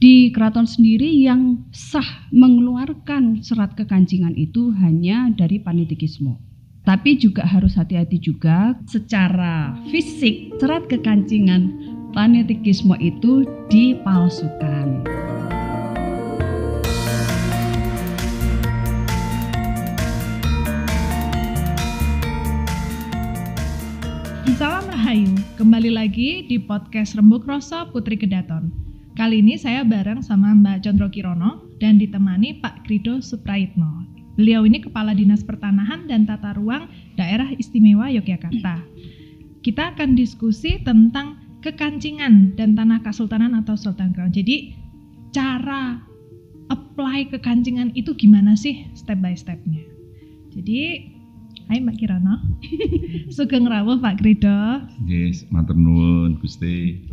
Di keraton sendiri yang sah mengeluarkan serat kekancingan itu hanya dari panitikismo. Tapi juga harus hati-hati juga secara fisik serat kekancingan panitikismo itu dipalsukan. Salam Rahayu, kembali lagi di podcast Rembuk Rosa Putri Kedaton. Kali ini saya bareng sama Mbak Condro Kirono dan ditemani Pak Krido Supraitno. Beliau ini Kepala Dinas Pertanahan dan Tata Ruang Daerah Istimewa Yogyakarta. Kita akan diskusi tentang kekancingan dan tanah kesultanan atau Sultan Crown. Jadi cara apply kekancingan itu gimana sih step by stepnya? Jadi Hai Mbak Kirono. Sugeng rawuh Pak Krido. Yes, matur nuwun Gusti.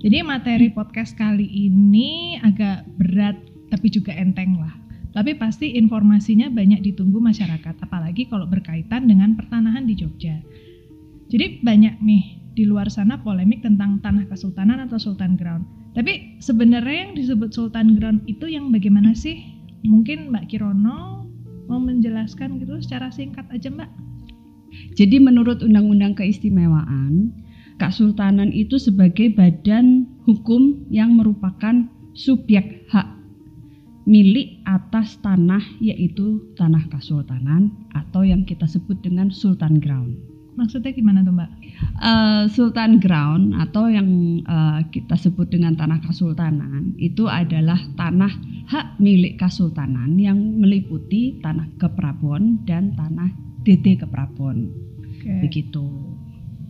Jadi materi podcast kali ini agak berat tapi juga enteng lah. Tapi pasti informasinya banyak ditunggu masyarakat, apalagi kalau berkaitan dengan pertanahan di Jogja. Jadi banyak nih di luar sana polemik tentang tanah kesultanan atau Sultan Ground. Tapi sebenarnya yang disebut Sultan Ground itu yang bagaimana sih? Mungkin Mbak Kirono mau menjelaskan gitu secara singkat aja Mbak. Jadi menurut Undang-Undang Keistimewaan, Kesultanan itu sebagai badan hukum yang merupakan subjek hak milik atas tanah yaitu tanah kesultanan atau yang kita sebut dengan Sultan Ground. Maksudnya gimana tuh Mbak? Uh, Sultan Ground atau yang uh, kita sebut dengan tanah kesultanan itu adalah tanah hak milik kesultanan yang meliputi tanah keprabon dan tanah DT keprabon. Okay. Begitu.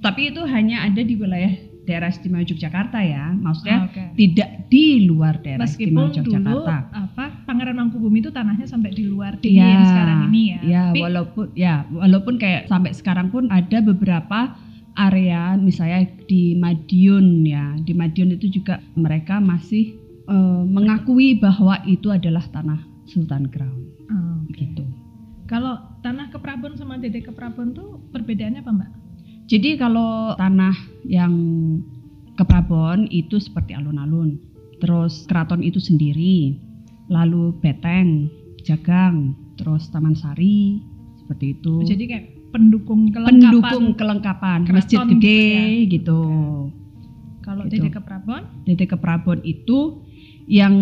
Tapi itu hanya ada di wilayah daerah istimewa Yogyakarta ya, maksudnya oh, okay. tidak di luar daerah Meskipun istimewa Yogyakarta. Dulu, apa Pangeran Mangkubumi itu tanahnya sampai di luar di ya, yang sekarang ini ya. Ya, Tapi, walaupun ya walaupun kayak sampai sekarang pun ada beberapa area misalnya di Madiun ya, di Madiun itu juga mereka masih uh, mengakui bahwa itu adalah tanah Sultan Crown. Oh, okay. gitu. Kalau tanah Keprabon sama Dede Keprabon tuh perbedaannya apa, Mbak? Jadi kalau tanah yang ke Prabon itu seperti alun-alun. Terus keraton itu sendiri, lalu beteng, jagang, terus taman sari seperti itu. Jadi kayak pendukung kelengkapan pendukung kelengkapan masjid gede gitu. Ya? gitu. Kalau gitu. Dede Keprabon? Dede Keprabon itu yang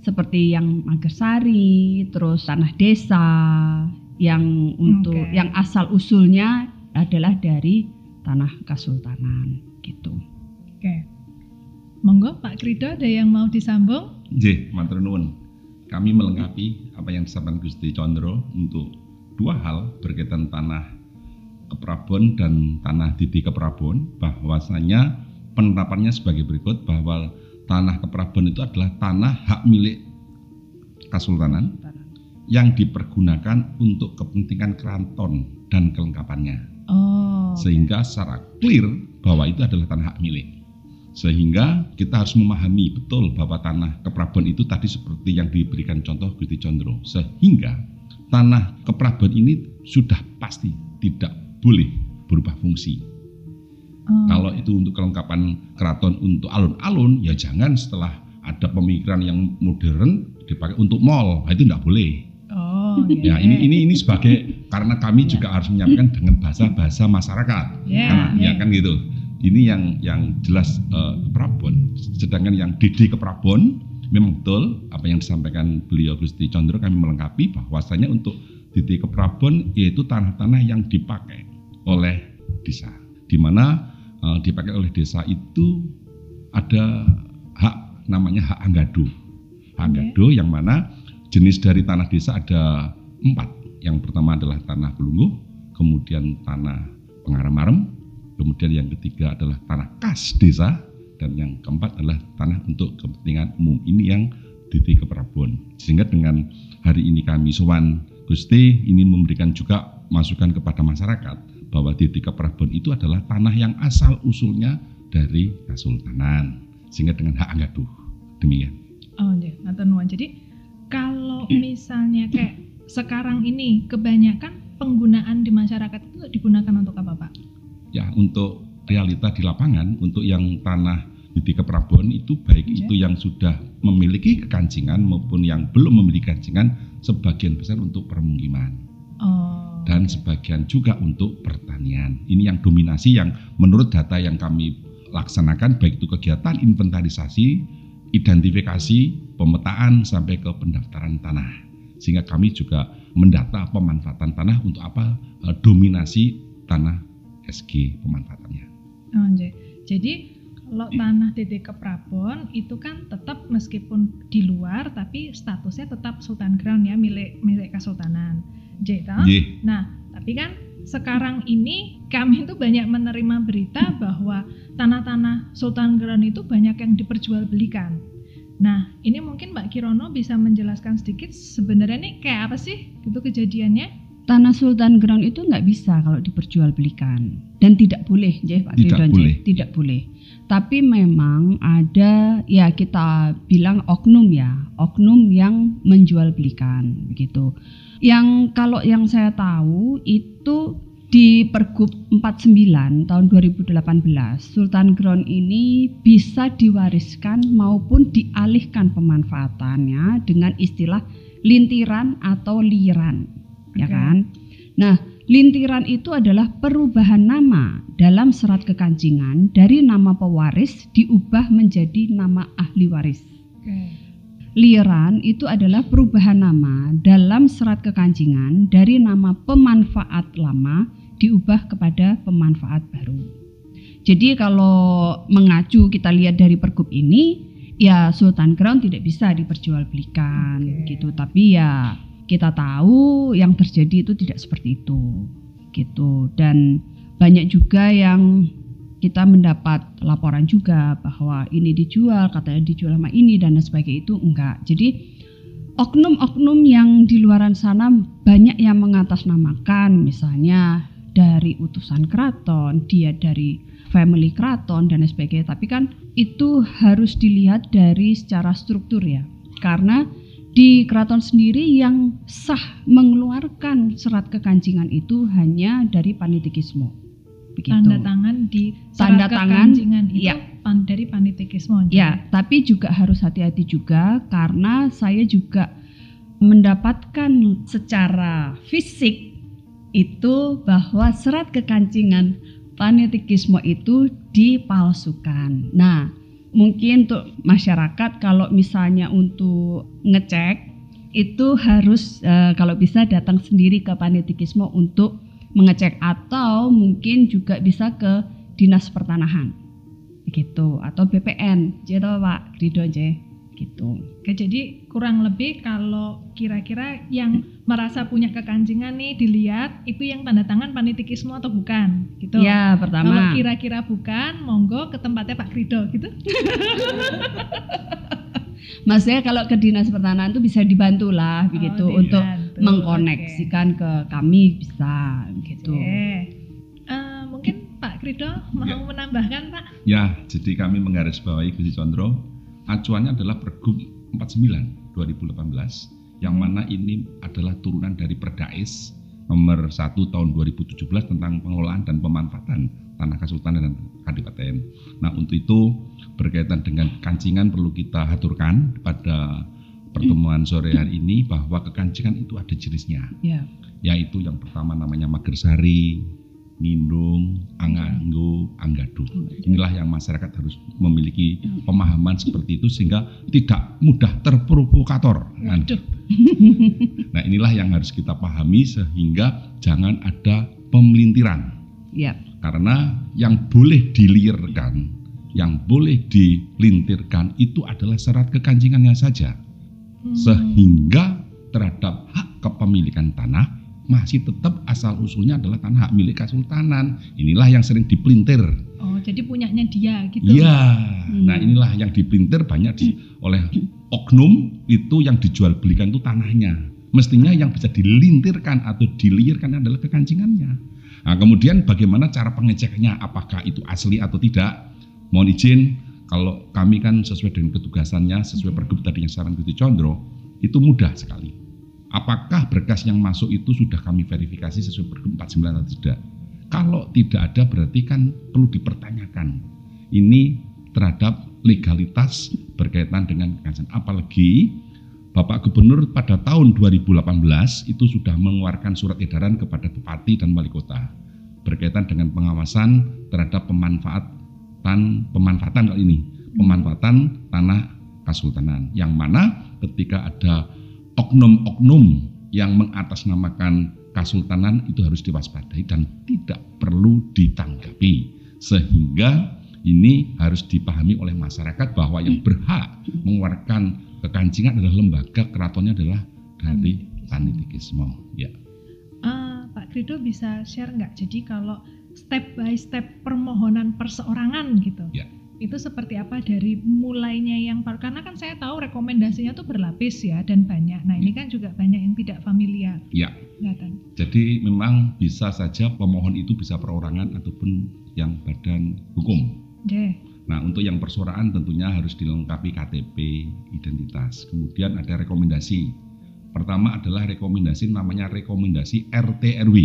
seperti yang Magersari, terus tanah desa, yang untuk okay. yang asal usulnya adalah dari tanah kesultanan gitu. Oke. Monggo Pak Krido ada yang mau disambung? Nggih, matur nuwun. Kami melengkapi apa yang disampaikan Gusti Condro untuk dua hal berkaitan tanah Keprabon dan tanah Didi Keprabon bahwasanya penerapannya sebagai berikut bahwa tanah Keprabon itu adalah tanah hak milik Kesultanan yang dipergunakan untuk kepentingan keraton dan kelengkapannya. Oh. Sehingga secara clear bahwa itu adalah tanah hak milik. Sehingga kita harus memahami betul bahwa tanah keprabon itu tadi seperti yang diberikan contoh Gusti Condro. Sehingga tanah keprabon ini sudah pasti tidak boleh berubah fungsi. Oh. Kalau itu untuk kelengkapan keraton untuk alun-alun, ya jangan setelah ada pemikiran yang modern dipakai untuk mall, nah itu tidak boleh. Oh, ya ini ini ini sebagai karena kami yeah. juga harus menyampaikan dengan bahasa-bahasa masyarakat. Yeah, karena yeah. ya kan gitu. Ini yang yang jelas uh, keprabon. Sedangkan yang Didi keprabon memang betul apa yang disampaikan beliau Gusti Condro kami melengkapi bahwasanya untuk Didi keprabon yaitu tanah-tanah yang dipakai oleh desa. Di mana uh, dipakai oleh desa itu ada hak namanya hak anggado. Hak anggado okay. yang mana Jenis dari tanah desa ada empat. Yang pertama adalah tanah pelungguh, kemudian tanah pengaram-aram, kemudian yang ketiga adalah tanah kas desa, dan yang keempat adalah tanah untuk kepentingan umum. Ini yang Diti Keprabon. Sehingga dengan hari ini kami sowan Gusti ini memberikan juga masukan kepada masyarakat bahwa Diti Keprabon itu adalah tanah yang asal usulnya dari Kesultanan. Sehingga dengan hak anggaduh. Demikian. Oh, iya. Jadi kalau misalnya kayak sekarang ini kebanyakan penggunaan di masyarakat itu digunakan untuk apa Pak? Ya untuk realita di lapangan untuk yang tanah di Keprabon itu baik okay. itu yang sudah memiliki kekancingan maupun yang belum memiliki kekancingan sebagian besar untuk permukiman Oh. dan sebagian juga untuk pertanian. Ini yang dominasi yang menurut data yang kami laksanakan baik itu kegiatan inventarisasi, identifikasi, pemetaan sampai ke pendaftaran tanah. Sehingga kami juga mendata pemanfaatan tanah untuk apa? Eh, Dominasi tanah SG pemanfaatannya. Oh. Jadi kalau tanah DT Keprabon itu kan tetap meskipun di luar tapi statusnya tetap Sultan Ground ya milik milik Kesultanan. Nggih. Nah, tapi kan sekarang ini kami itu banyak menerima berita bahwa tanah-tanah Sultan Ground itu banyak yang diperjualbelikan. Nah, ini mungkin Mbak Kirono bisa menjelaskan sedikit sebenarnya ini kayak apa sih gitu kejadiannya? Tanah Sultan Ground itu nggak bisa kalau diperjualbelikan dan tidak boleh, Nggih, Pak Tidak Ridwan, Nggih. boleh. tidak boleh. Tapi memang ada ya kita bilang oknum ya, oknum yang menjualbelikan begitu. Yang kalau yang saya tahu itu di Pergub 49 tahun 2018 Sultan Ground ini bisa diwariskan maupun dialihkan pemanfaatannya dengan istilah lintiran atau liran ya Oke. kan? Nah, lintiran itu adalah perubahan nama dalam serat kekancingan dari nama pewaris diubah menjadi nama ahli waris. Oke. Liran itu adalah perubahan nama dalam serat kekancingan dari nama pemanfaat lama diubah kepada pemanfaat baru. Jadi kalau mengacu kita lihat dari pergub ini, ya Sultan Crown tidak bisa diperjualbelikan Oke. gitu. Tapi ya kita tahu yang terjadi itu tidak seperti itu gitu. Dan banyak juga yang kita mendapat laporan juga bahwa ini dijual, katanya dijual sama ini dan sebagainya itu enggak. Jadi oknum-oknum yang di luaran sana banyak yang mengatasnamakan misalnya dari utusan keraton, dia dari family keraton dan sebagainya. Tapi kan itu harus dilihat dari secara struktur ya. Karena di keraton sendiri yang sah mengeluarkan serat kekancingan itu hanya dari panitikismo. Begitu. Tanda tangan di Tanda tangan, itu iya. pan- dari panitikismo. Ya, tapi juga harus hati-hati juga karena saya juga mendapatkan secara fisik itu bahwa serat kekancingan panitikismo itu dipalsukan. Nah, mungkin untuk masyarakat kalau misalnya untuk ngecek itu harus eh, kalau bisa datang sendiri ke panitikismo untuk mengecek atau mungkin juga bisa ke dinas pertanahan. Gitu. Atau BPN gitu Pak. Rido J gitu. Oke, jadi kurang lebih kalau kira-kira yang merasa punya kekancingan nih dilihat itu yang tanda tangan panitikismo atau bukan? Gitu. ya Kalau pertama kira-kira bukan, monggo ke tempatnya Pak Krido gitu. maksudnya kalau ke dinas pertanahan itu bisa dibantu lah begitu. Oh, untuk. Mengkoneksikan ke kami bisa gitu Oke. Eh, mungkin Pak Krido mau Ya. menambahkan Pak? Ya, jadi kami menggarisbawahi Gusti Condro, acuannya adalah Pergub 49 2018 yang mana ini adalah turunan dari Perdais nomor 1 tahun 2017 tentang pengelolaan dan pemanfaatan tanah kesultanan dan kadipaten. Nah, untuk itu berkaitan dengan kancingan perlu kita haturkan pada pertemuan sore hari ini bahwa kekancingan itu ada jenisnya ya yaitu yang pertama namanya Magersari, Nindung, Anganggo, Anggadu. Inilah yang masyarakat harus memiliki pemahaman seperti itu sehingga tidak mudah terprovokator. Kan? Nah inilah yang harus kita pahami sehingga jangan ada pemelintiran. ya Karena yang boleh dilirkan, yang boleh dilintirkan itu adalah syarat kekancingannya saja. Hmm. Sehingga terhadap hak kepemilikan tanah masih tetap asal usulnya adalah tanah hak milik kesultanan. Inilah yang sering dipelintir. Oh, jadi punyanya dia gitu. Iya. Hmm. Nah, inilah yang dipelintir banyak di, oleh oknum itu yang dijual belikan itu tanahnya. Mestinya yang bisa dilintirkan atau dilirkan adalah kekancingannya. Nah, kemudian bagaimana cara pengecekannya apakah itu asli atau tidak? Mohon izin kalau kami kan sesuai dengan petugasannya, sesuai pergub tadi yang saran Gusti Condro, itu mudah sekali. Apakah berkas yang masuk itu sudah kami verifikasi sesuai pergub 49 atau tidak? Kalau tidak ada berarti kan perlu dipertanyakan. Ini terhadap legalitas berkaitan dengan kekerasan. Apalagi Bapak Gubernur pada tahun 2018 itu sudah mengeluarkan surat edaran kepada bupati dan wali kota berkaitan dengan pengawasan terhadap pemanfaatan pemanfaatan kali ini. Pemanfaatan tanah kasultanan yang mana ketika ada oknum-oknum yang mengatasnamakan kasultanan itu harus diwaspadai dan tidak perlu ditanggapi. Sehingga ini harus dipahami oleh masyarakat bahwa yang berhak mengeluarkan kekancingan adalah lembaga keratonnya adalah dari Panitikismo ya. Ah, Pak Krido bisa share nggak? Jadi kalau step by step permohonan perseorangan gitu, Ya. itu seperti apa dari mulainya yang karena kan saya tahu rekomendasinya tuh berlapis ya dan banyak. Nah ini kan juga banyak yang tidak familiar. ya Kelihatan. jadi memang bisa saja pemohon itu bisa perorangan ataupun yang badan hukum Deh. Nah, untuk yang persorangan tentunya harus dilengkapi KTP, identitas. Kemudian ada rekomendasi. Pertama adalah rekomendasi namanya rekomendasi RT RW.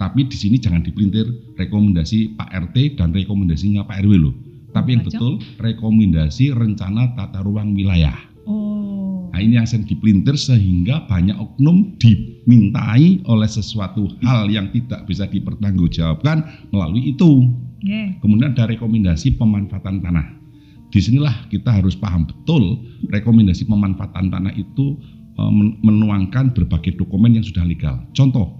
Tapi di sini jangan dipelintir rekomendasi Pak RT dan rekomendasinya Pak RW loh. Tapi yang betul rekomendasi rencana tata ruang wilayah. Oh. Nah, ini yang sering dipelintir sehingga banyak oknum dimintai oleh sesuatu hal yang tidak bisa dipertanggungjawabkan melalui itu. Nggih. Kemudian ada rekomendasi pemanfaatan tanah. Di sinilah kita harus paham betul rekomendasi pemanfaatan tanah itu men- menuangkan berbagai dokumen yang sudah legal. Contoh,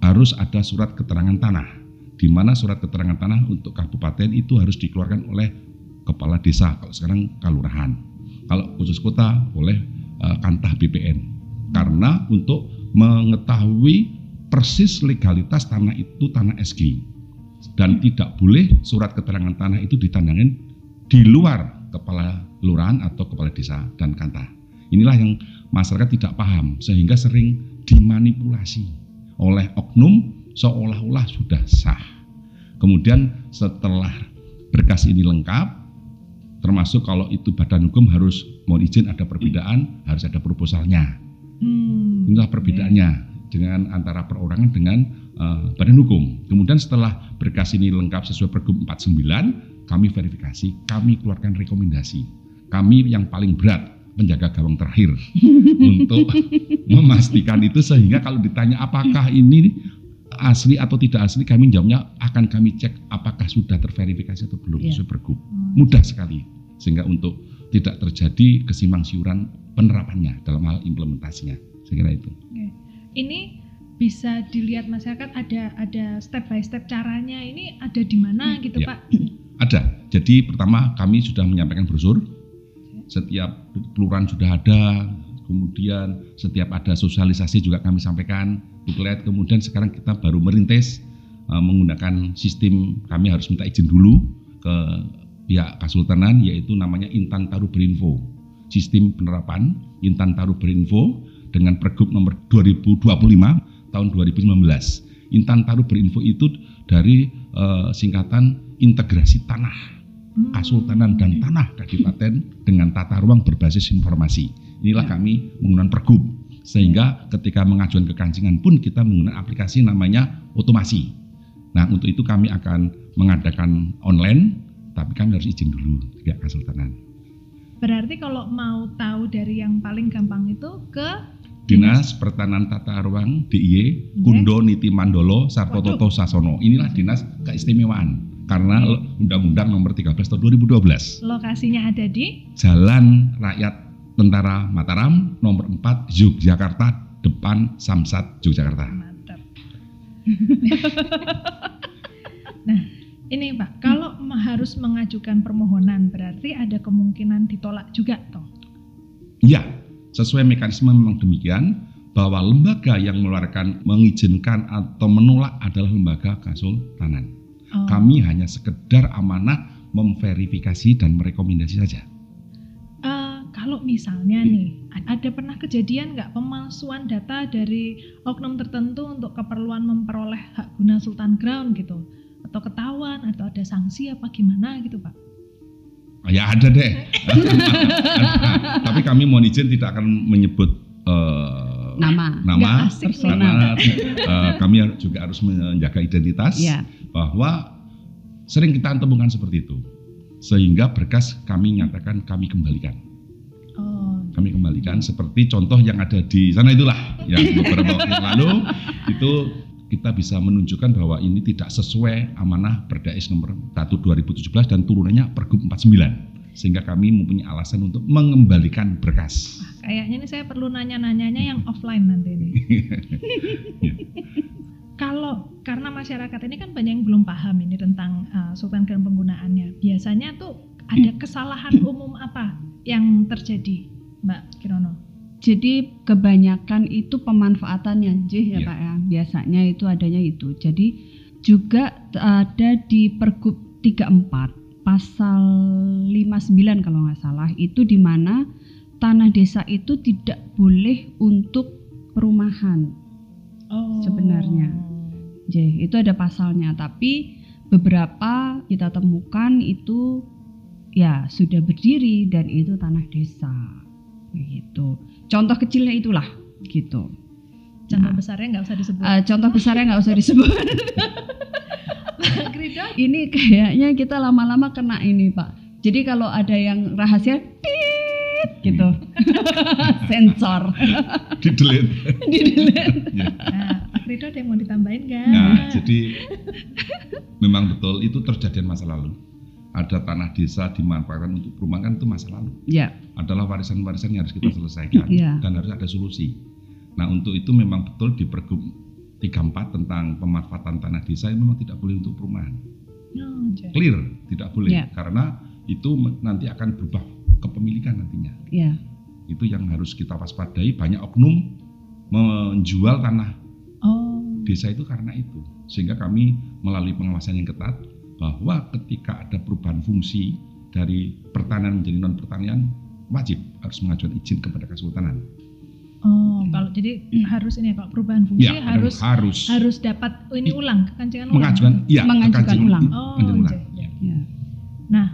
harus ada surat keterangan tanah, di mana surat keterangan tanah untuk kabupaten itu harus dikeluarkan oleh kepala desa, kalau sekarang kalurahan. Kalau khusus kota boleh eh, kantah BPN. Karena untuk mengetahui persis legalitas tanah itu tanah SG dan tidak boleh surat keterangan tanah itu ditandangin di luar kepala lurahan atau kepala desa dan kantah. Inilah yang masyarakat tidak paham sehingga sering dimanipulasi oleh oknum seolah-olah sudah sah. Kemudian setelah berkas ini lengkap, termasuk kalau itu badan hukum harus mohon izin ada perbedaan, harus ada proposalnya. Hmm. Inilah perbedaannya dengan antara perorangan dengan eh, badan hukum. Kemudian setelah berkas ini lengkap sesuai Pergub 49, kami verifikasi, kami keluarkan rekomendasi. Kami yang paling berat penjaga gawang terakhir untuk memastikan itu sehingga kalau ditanya apakah ini asli atau tidak asli kami jawabnya akan kami cek apakah sudah terverifikasi atau belum Iya. sesuai Pergub. Hmm. Mudah sekali sehingga untuk tidak terjadi kesimpang siuran penerapannya dalam hal implementasinya. Saya kira itu. Ini bisa dilihat masyarakat ada ada step by step caranya ini ada di mana gitu Ya. Pak? Ada. Jadi pertama kami sudah menyampaikan brosur. Setiap kelurahan sudah ada. Kemudian setiap ada sosialisasi juga kami sampaikan booklet. Kemudian sekarang kita baru merintis eh, menggunakan sistem kami harus minta izin dulu ke pihak Kasultanan yaitu namanya Intan Taru Berinfo. Sistem penerapan Intan Taru Berinfo dengan Pergub nomor 2025 tahun 2019. Intan Taru Berinfo itu dari eh, singkatan integrasi tanah. Kasultanan dan tanah kabupaten dengan tata ruang berbasis informasi. Inilah Ya. kami menggunakan pergub sehingga ketika mengajukan kekancingan pun kita menggunakan aplikasi namanya otomasi. Nah untuk itu kami akan mengadakan online, tapi kami harus izin dulu pihak Kasultanan. Berarti kalau mau tahu dari yang paling gampang itu ke Dinas Pertanahan Tata Ruang DIY. Kundo Niti Mandolo Sarto Waduh. Toto Sasono. Inilah dinas keistimewaan karena Undang-Undang Nomor 13 Tahun 2012. lokasinya ada di Jalan Rakyat Tentara Mataram nomor 4 Yogyakarta depan Samsat Yogyakarta. Mantap. nah, ini Pak, kalau ma- harus mengajukan permohonan berarti ada kemungkinan ditolak juga toh. Iya, sesuai mekanisme memang demikian bahwa lembaga yang mengeluarkan mengizinkan atau menolak adalah lembaga kasultanan. Oh, Kami hanya sekedar amanah memverifikasi dan merekomendasi saja. eh, kalau misalnya nih a- ada pernah kejadian nggak pemalsuan data dari oknum tertentu untuk keperluan memperoleh hak guna Sultan Ground gitu atau ketahuan atau ada sanksi apa gimana gitu Pak? Ya ada deh. Tapi kami mohon izin tidak akan menyebut eh, Nama. nama asik karena eh, kami juga harus menjaga identitas Ya. bahwa sering kita temukan seperti itu sehingga berkas kami nyatakan kami kembalikan. Oh, Kami kembalikan seperti contoh yang ada di sana itulah yang beberapa waktu yang lalu itu kita bisa menunjukkan bahwa ini tidak sesuai amanah Perdais nomor 1 2017 dan turunannya Pergub 49 sehingga kami mempunyai alasan untuk mengembalikan berkas. kayaknya ini saya perlu nanya-nanyanya yang offline nanti ini. Kalau karena masyarakat ini kan banyak yang belum paham ini tentang uh, sultan grand penggunaannya. Biasanya tuh ada kesalahan umum apa yang terjadi, Mbak Kirono? Jadi kebanyakan itu pemanfaatannya, Jih, ya Iya. Pak ya. Biasanya itu adanya itu. Jadi juga ada di Pergub 34 pasal 59 kalau nggak salah itu di mana tanah desa itu tidak boleh untuk perumahan. Oh. Sebenarnya. J, itu ada pasalnya, tapi beberapa kita temukan itu ya sudah berdiri dan itu tanah desa. Begitu. Contoh kecilnya itulah gitu. Contoh Nah, besarnya nggak usah disebut. eh, contoh besarnya nggak usah disebut. Krida? ini kayaknya kita lama-lama kena ini, Pak. Jadi kalau ada yang rahasia tit gitu. Sensor Di delete. di delete. Ya. Nah, ada yang mau ditambahin nggak? Nah, jadi memang betul itu terjadi masa lalu. Ada tanah desa dimanfaatkan untuk perumahan kan itu masa lalu. Ya, Adalah warisan-warisan yang harus kita selesaikan Iya. dan harus ada solusi. Nah, untuk itu memang betul di Pergub 34 tentang pemanfaatan tanah desa itu memang tidak boleh untuk perumahan. Oh. Clear, tidak boleh Iya. karena itu nanti akan berubah kepemilikan nantinya. ya, Itu yang harus kita waspadai. Banyak oknum menjual tanah Oh, desa itu karena itu sehingga kami melalui pengawasan yang ketat bahwa ketika ada perubahan fungsi dari pertanian menjadi non pertanian wajib harus mengajukan izin kepada kesultanan jadi harus ini ya, kalau perubahan fungsi ya harus harus harus dapat oh, ini ulang kekancingan ulang. mengajukan ya Mengajukan ulang. Oh, ulang. iya, iya. ya. Nah,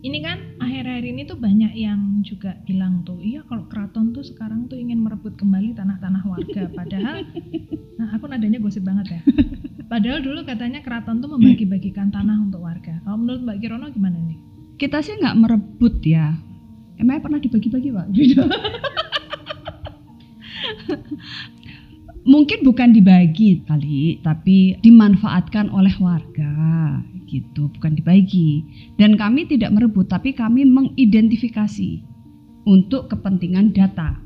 ini kan akhir-akhir ini tuh banyak yang juga bilang tuh, iya kalau keraton tuh sekarang tuh ingin merebut kembali tanah-tanah warga. Padahal, nah aku nadanya gosip banget ya. Padahal dulu katanya keraton tuh membagi-bagikan tanah untuk warga. Kalau menurut Mbak Kirono gimana nih? kita sih nggak merebut ya. Emangnya pernah dibagi-bagi pak? Mungkin bukan dibagi kali, tapi dimanfaatkan oleh warga gitu, bukan dibagi. Dan kami tidak merebut, tapi kami mengidentifikasi untuk kepentingan data.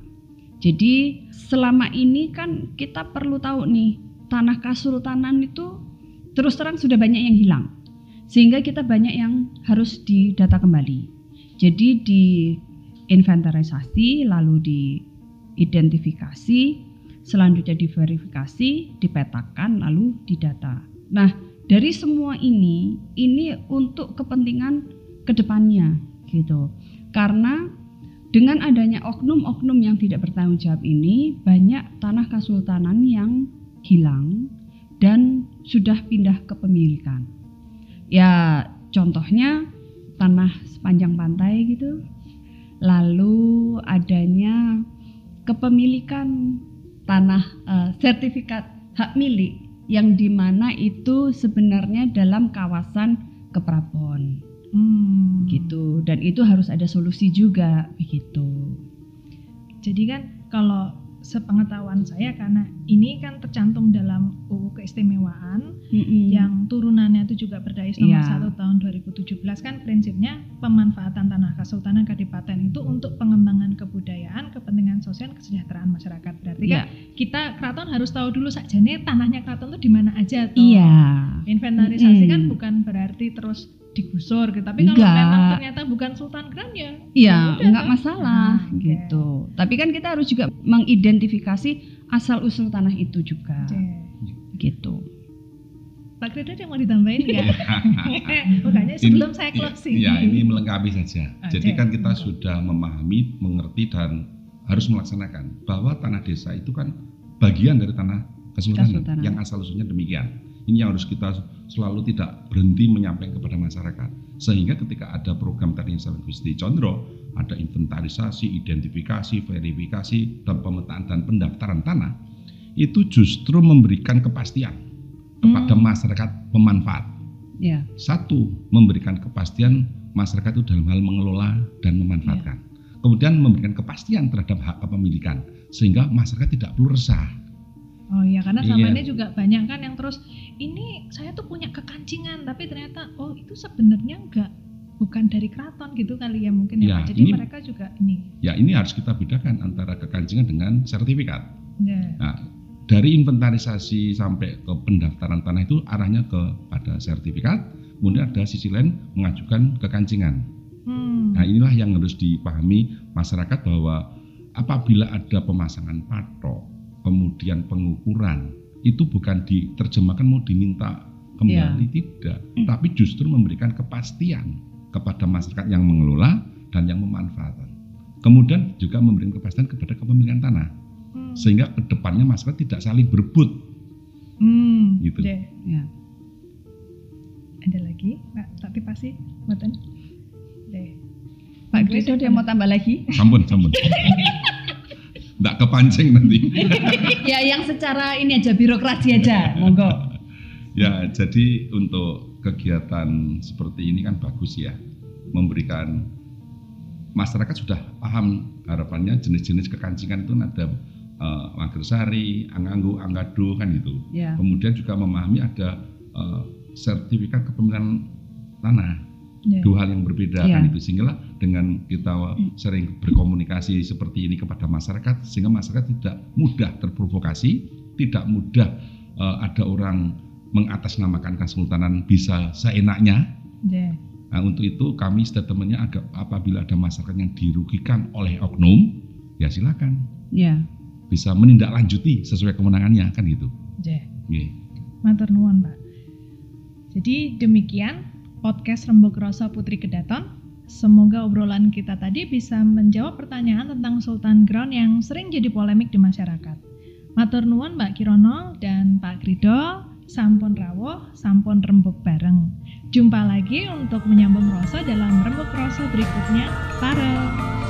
Jadi selama ini kan kita perlu tahu nih tanah kasultanan itu terus terang sudah banyak yang hilang sehingga kita banyak yang harus didata kembali. Jadi di inventarisasi lalu diidentifikasi, selanjutnya diverifikasi, dipetakan lalu didata. Nah, dari semua ini ini untuk kepentingan ke depannya gitu. Karena dengan adanya oknum-oknum yang tidak bertanggung jawab ini banyak tanah kasultanan yang hilang dan sudah pindah kepemilikan. Ya contohnya tanah sepanjang pantai gitu. Lalu adanya kepemilikan tanah eh, sertifikat hak milik yang di mana itu sebenarnya dalam kawasan keprabon Hmm. gitu dan itu harus ada solusi juga begitu. Jadi kan kalau sepengetahuan saya karena ini kan tercantum dalam UU keistimewaan Mm-mm. yang turunannya itu juga berdais nomor Iya. 1 tahun 2017 kan prinsipnya pemanfaatan tanah kesultanan kadipaten itu untuk pengembangan kebudayaan, kepentingan sosial, kesejahteraan masyarakat. Berarti kan Iya. kita keraton harus tahu dulu sakjane tanahnya keraton itu di mana aja tuh. Iya. Inventarisasi kan Mm-mm. bukan berarti terus digusur gitu. Tapi kalau Enggak. memang ternyata bukan Sultan Grand ya Iya, udah nggak kan? masalah Ah, gitu. Tapi kan kita harus juga mengidentifikasi asal usul tanah itu juga Oke. gitu. Pak Krida ada yang mau ditambahin nggak? Makanya sebelum Ini- saya iya, closing. Ya, ini melengkapi saja. Oke. Jadi kan kita sudah memahami, mengerti dan harus melaksanakan bahwa tanah desa itu kan bagian dari tanah kesultanan Kesultanan. yang asal usulnya demikian. Ini yang harus kita selalu tidak berhenti menyampaikan kepada masyarakat. Sehingga ketika ada program tadi yang saya Gusti Condro, ada inventarisasi, identifikasi, verifikasi, dan pemetaan dan pendaftaran tanah, itu justru memberikan kepastian kepada Hmm. masyarakat pemanfaat. Ya, Satu, memberikan kepastian masyarakat itu dalam hal mengelola dan memanfaatkan. Kemudian memberikan kepastian terhadap hak kepemilikan sehingga masyarakat tidak perlu resah. Oh iya, karena Iya. selama ini juga banyak kan yang terus ini saya tuh punya kekancingan, tapi ternyata oh itu sebenarnya enggak bukan dari keraton gitu kali ya mungkin ya, Ya. Jadi ini- mereka juga ini. Ya ini harus kita bedakan antara kekancingan dengan sertifikat. Ya. Nah, dari inventarisasi sampai ke pendaftaran tanah itu arahnya kepada sertifikat, kemudian ada sisi lain mengajukan kekancingan. Hmm. Nah, inilah yang harus dipahami masyarakat bahwa apabila ada pemasangan patok, kemudian pengukuran, itu bukan diterjemahkan mau diminta kembali tidak, tapi justru memberikan kepastian kepada masyarakat yang mengelola dan yang memanfaatkan. Kemudian juga memberikan kepastian kepada kepemilikan tanah Hmm. sehingga ke depannya masyarakat tidak saling berebut. Hmm. Gitu. Deh. Ya. Ada lagi, Pak? Tapi pasti, Mboten. Pak Kristo dia mau tambah lagi? Sampun, sampun. Nggak kepancing nanti. ya yang secara ini aja birokrasi aja, monggo. Ya, jadi untuk kegiatan seperti ini kan bagus ya, memberikan masyarakat sudah paham harapannya jenis-jenis kekancingan itu ada eh, Magersari, Anganggo, Anggado kan itu. Ya. Kemudian juga memahami ada eh, sertifikat kepemilikan tanah, Ya. dua hal yang berbeda Iya. kan itu sehingga dengan kita sering berkomunikasi seperti ini kepada masyarakat sehingga masyarakat tidak mudah terprovokasi, tidak mudah eh, ada orang mengatasnamakan kesultanan bisa seenaknya. Deh. Nah, untuk itu kami statementnya agak apabila ada masyarakat yang dirugikan oleh oknum, ya silakan Ya. bisa menindaklanjuti sesuai kewenangannya kan gitu. Matur nuwun, Pak. Jadi demikian podcast Rembuk Rasa Putri Kedaton. Semoga obrolan kita tadi bisa menjawab pertanyaan tentang Sultan Ground yang sering jadi polemik di masyarakat. Matur nuwun Mbak Kirono dan Pak Krido, sampun rawuh, sampun rembuk bareng. Jumpa lagi untuk menyambung rasa dalam rembuk rasa berikutnya. Parel.